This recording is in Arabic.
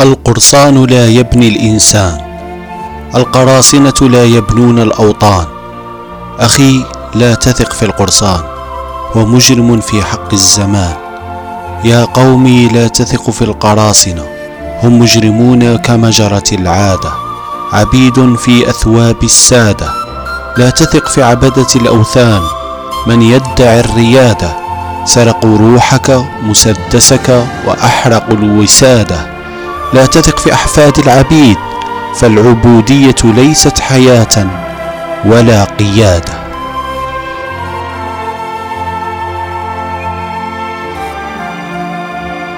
القرصان لا يبني الإنسان القراصنة لا يبنون الأوطان. أخي لا تثق في القرصان هو مجرم في حق الزمان. يا قومي لا تثق في القراصنة هم مجرمون كما جرت العادة. عبيد في أثواب السادة لا تثق في عبدة الأوثان. من يدعي الريادة سرقوا روحك مسدسك وأحرقوا الوسادة. لا تثق في أحفاد العبيد فالعبودية ليست حياة ولا قيادة.